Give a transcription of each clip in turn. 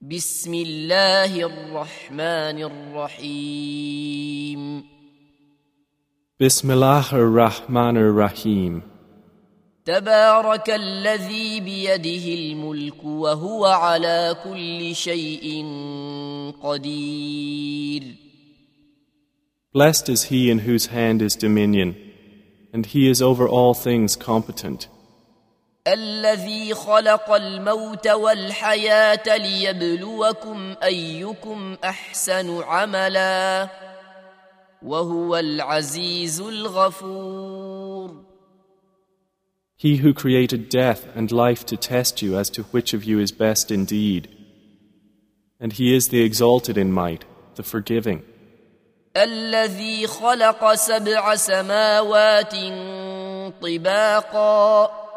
بسم الله الرحمن الرحيم Bismillah ar-Rahman ar-Rahim. تبارك الذي بيده الملك وهو على كل شيء قدير Blessed is he in whose hand is dominion, and he is over all things competent. الذي خلق الموت والحياة ليبلوكم أيكم أحسن عملا وهو العزيز الغفور He who created death and life to test you as to which of you is best indeed. And he is the exalted in might, the forgiving. الذي خلق سبع سماوات طباقا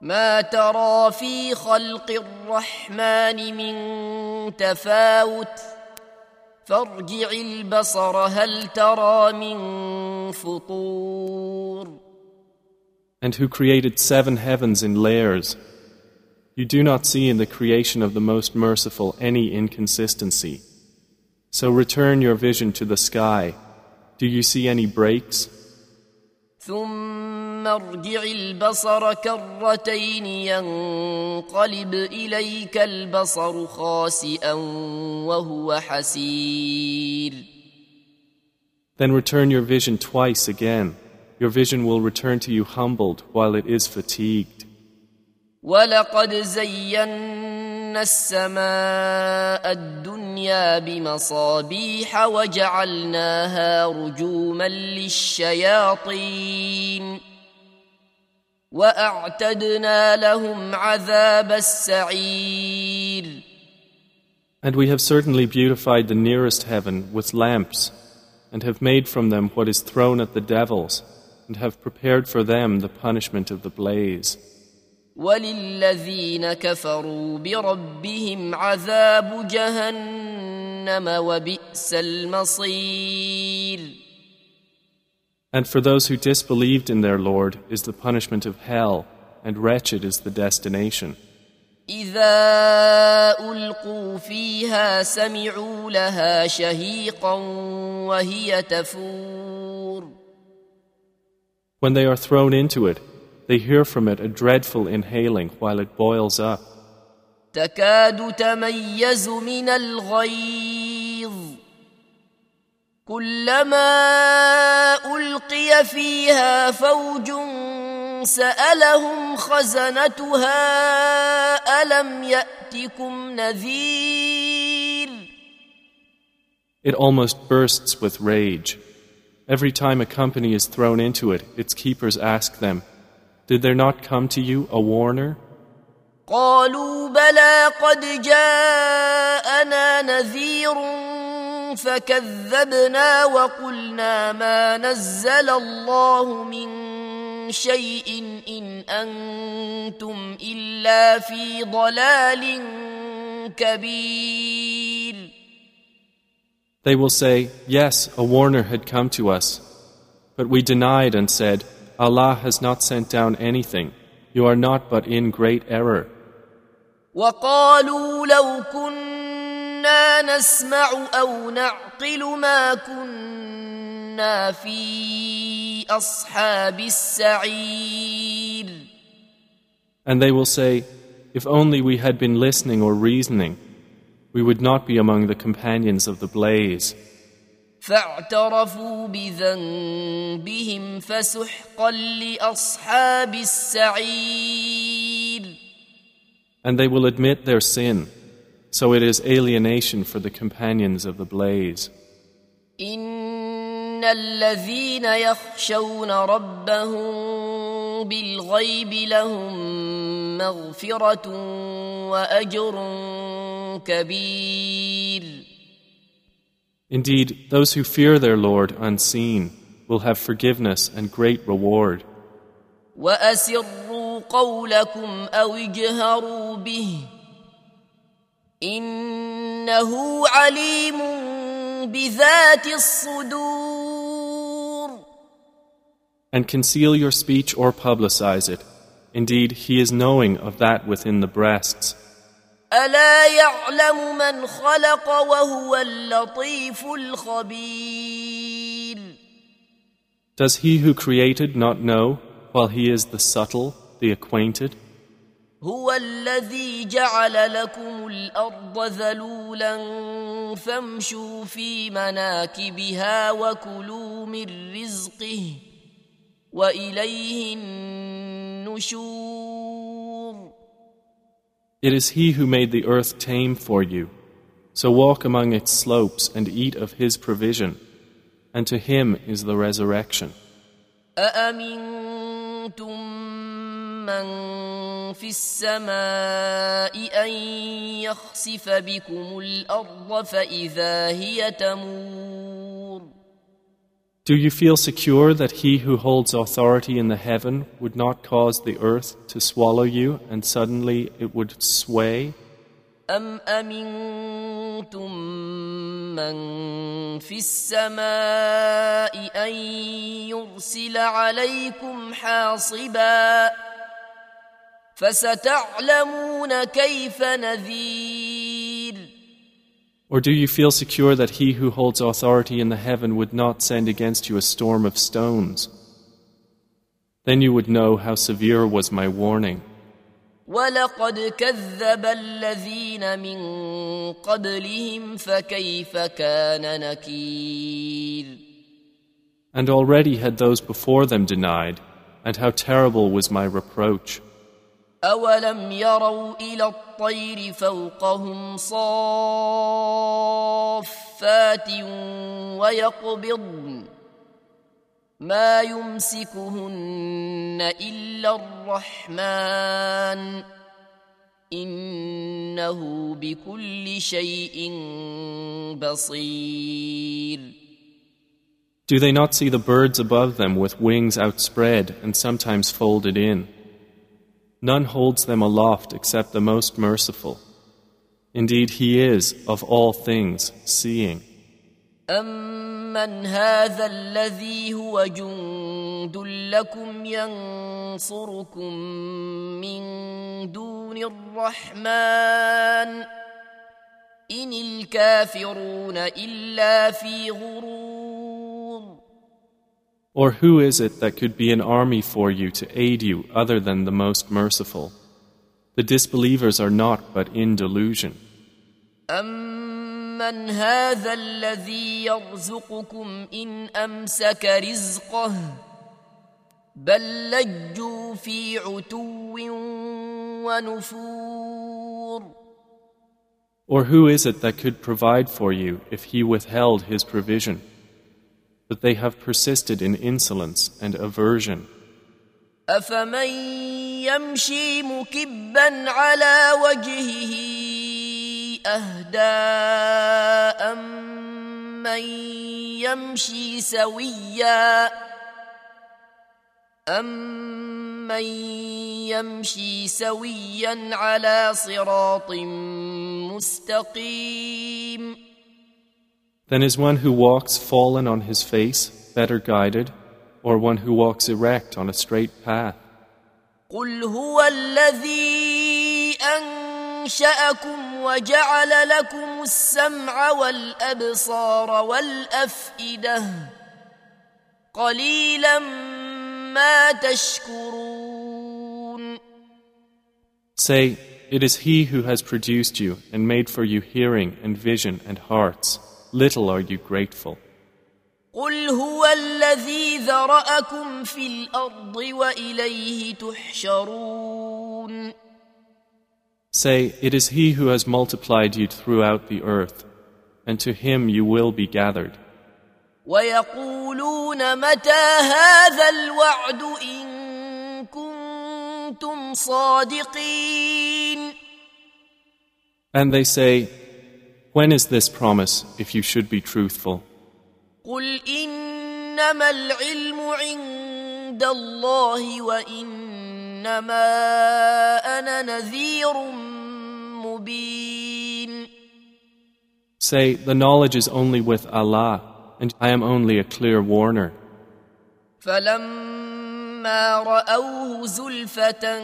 ما ترى في خلق الرحمن من تفاوت فارجع البصر هل ترى من فطور And who created seven heavens in layers. You do not see in the creation of the Most Merciful any inconsistency. So return your vision to the sky. Do you see any breaks? ثم ارجع البصر كرتين ينقلب إليك البصر خاسئا وهو حسير Then return your vision twice again. Your vision will return to you humbled while it is fatigued. ولقد زينا السماء الدنيا بمصابيح وجعلناها رجوما للشياطين واعتدنا لهم عذاب السعير And we have certainly beautified the nearest heaven with lamps, and have made from them what is thrown at the devils, and have prepared for them the punishment of the blaze. وللذين كفروا بربهم عذاب جهنم وبئس المصير And for those who disbelieved in their Lord is the punishment of hell, and wretched is the destination. إذا ألقوا فيها سمعوا لها شهيقا وهي تفور When they are thrown into it, they hear from it a dreadful inhaling while it boils up. تكاد تميز من الغيظ كلما ألقي فيها فوج سألهم خزنتها ألم يأتكم نذير It almost bursts with rage. Every time a company is thrown into it, its keepers ask them, Did there not come to you a warner? قالوا بلى قد جاءنا نذير فكذبنا وقلنا ما نزل الله من شيء إن أنتم إلا في ضلال كبير They will say, Yes, a warner had come to us. But we denied and said, Allah has not sent down anything. You are not but in great error. وقالوا لو كنا نسمع أو نعقل ما كنا في أصحاب السعير And they will say, If only we had been listening or reasoning, we would not be among the companions of the blaze. فاعترفوا بذنبهم فسحقا لأصحاب السعير And they will admit their sin, so it is alienation for the companions of the blaze. إن الذين يخشون ربهم بالغيب لهم مغفرة وأجر كبير Indeed, those who fear their Lord unseen will have forgiveness and great reward. وأسروا قولكم أو اجهروا به إنه عليم بذات الصدور And conceal your speech or publicize it. Indeed, He is knowing of that within the breasts. الا يعلم من خلق وهو اللطيف الخبير Does he who created not know, while he is the subtle, the acquainted? هو الذي جعل لكم الارض ذلولا فامشوا في مناكبها وكلوا من رزقه واليه النشور It is he who made the earth tame for you. So walk among its slopes and eat of his provision, and to him is the resurrection. أأمنتم من في السماء أن يخسف بكم الأرض فإذا هي تمور Do you feel secure that he who holds authority in the heaven would not cause the earth to swallow you and suddenly it would sway? أم أمنتم من في السماء أن يرسل عليكم حاصبا فستعلمون كيف نذير Or do you feel secure that he who holds authority in the heaven would not send against you a storm of stones? Then you would know how severe was my warning. ولقد كذب الذين من قبلهم فكيف كان نكير And already had those before them denied, and how terrible was my reproach. أولم يروا إلى الطير فوقهم صافات ويقبضن ما يمسكهن إلا الرحمن إنه بكل شيء بصير Do they not see the birds above them with wings outspread and sometimes folded in? None holds them aloft except the most merciful. Indeed, He is, of all things, seeing. أمن هذا الذي هو جند لكم ينصركم من دون الرحمن إن الكافرون إلا في غرور Or who is it that could be an army for you to aid you other than the most merciful? The disbelievers are not but in delusion. أمن هذا الذي يرزقكم إن أمسك رزقه بل لجوا في عتو ونفور Or who is it that could provide for you if he withheld his provision? But they have persisted in insolence and aversion. أفمن يمشي مكبا على وجهه أهدى أمن يمشي سويا أمن يمشي سويا على صراط مستقيم Then is one who walks fallen on his face better guided, or one who walks erect on a straight path? قل هو الذي أنشأكم وجعل لكم السمع والأبصار والأفئدة قليلا ما تشكرون Say, It is He who has produced you and made for you hearing and vision and hearts. Little are you grateful. قل هو الذي ذرأكم في الأرض وإليه تحشرون Say, It is He who has multiplied you throughout the earth, and to Him you will be gathered. ويقولون متى هذا الوعد إن كنتم صادقين And they say, When is this promise, if you should be truthful? قل إنما العلم عند الله وإنما أنا نذير مبين Say, The knowledge is only with Allah, and I am only a clear warner. فلما فلما رأوه زلفة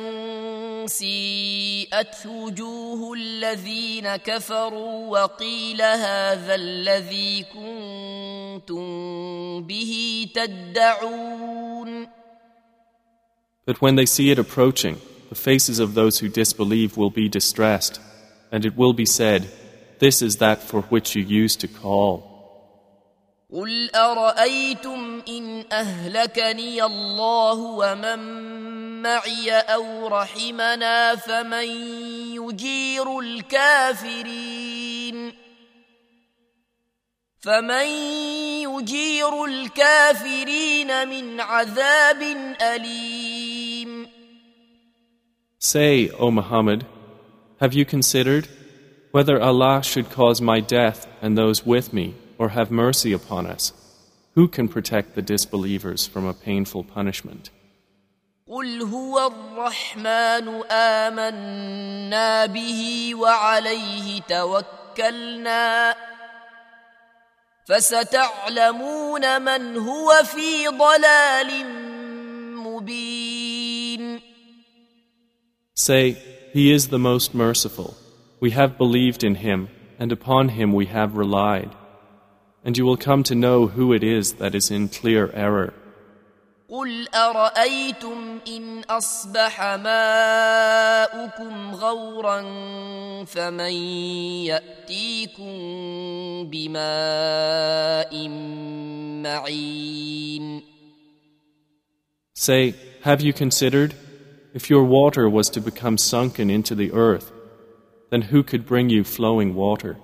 سيئت وجوه الذين كفروا وقيل هذا الذي كنتم به تدعون But when they see it approaching, the faces of those who disbelieve will be distressed, and it will be said, This is that for which you used to call. قل أرأيتم إن أهلكني الله ومن معي أو رحمنا فمن يجير الكافرين فمن يجير الكافرين من عذاب أليم Say, O Muhammad, have you considered whether Allah should cause my death and those with me? or have mercy upon us? Who can protect the disbelievers from a painful punishment? قل هو الرحمن آمنا به وعليه توكلنا فستعلمون من هو في ضلال مبين Say, He is the most merciful. We have believed in Him, and upon Him we have relied. And you will come to know who it is that is in clear error. قل أرأيتم إن أصبح ماؤكم غورا فمن يأتيكم بماء معين Say, have you considered? If your water was to become sunken into the earth, then who could bring you flowing water?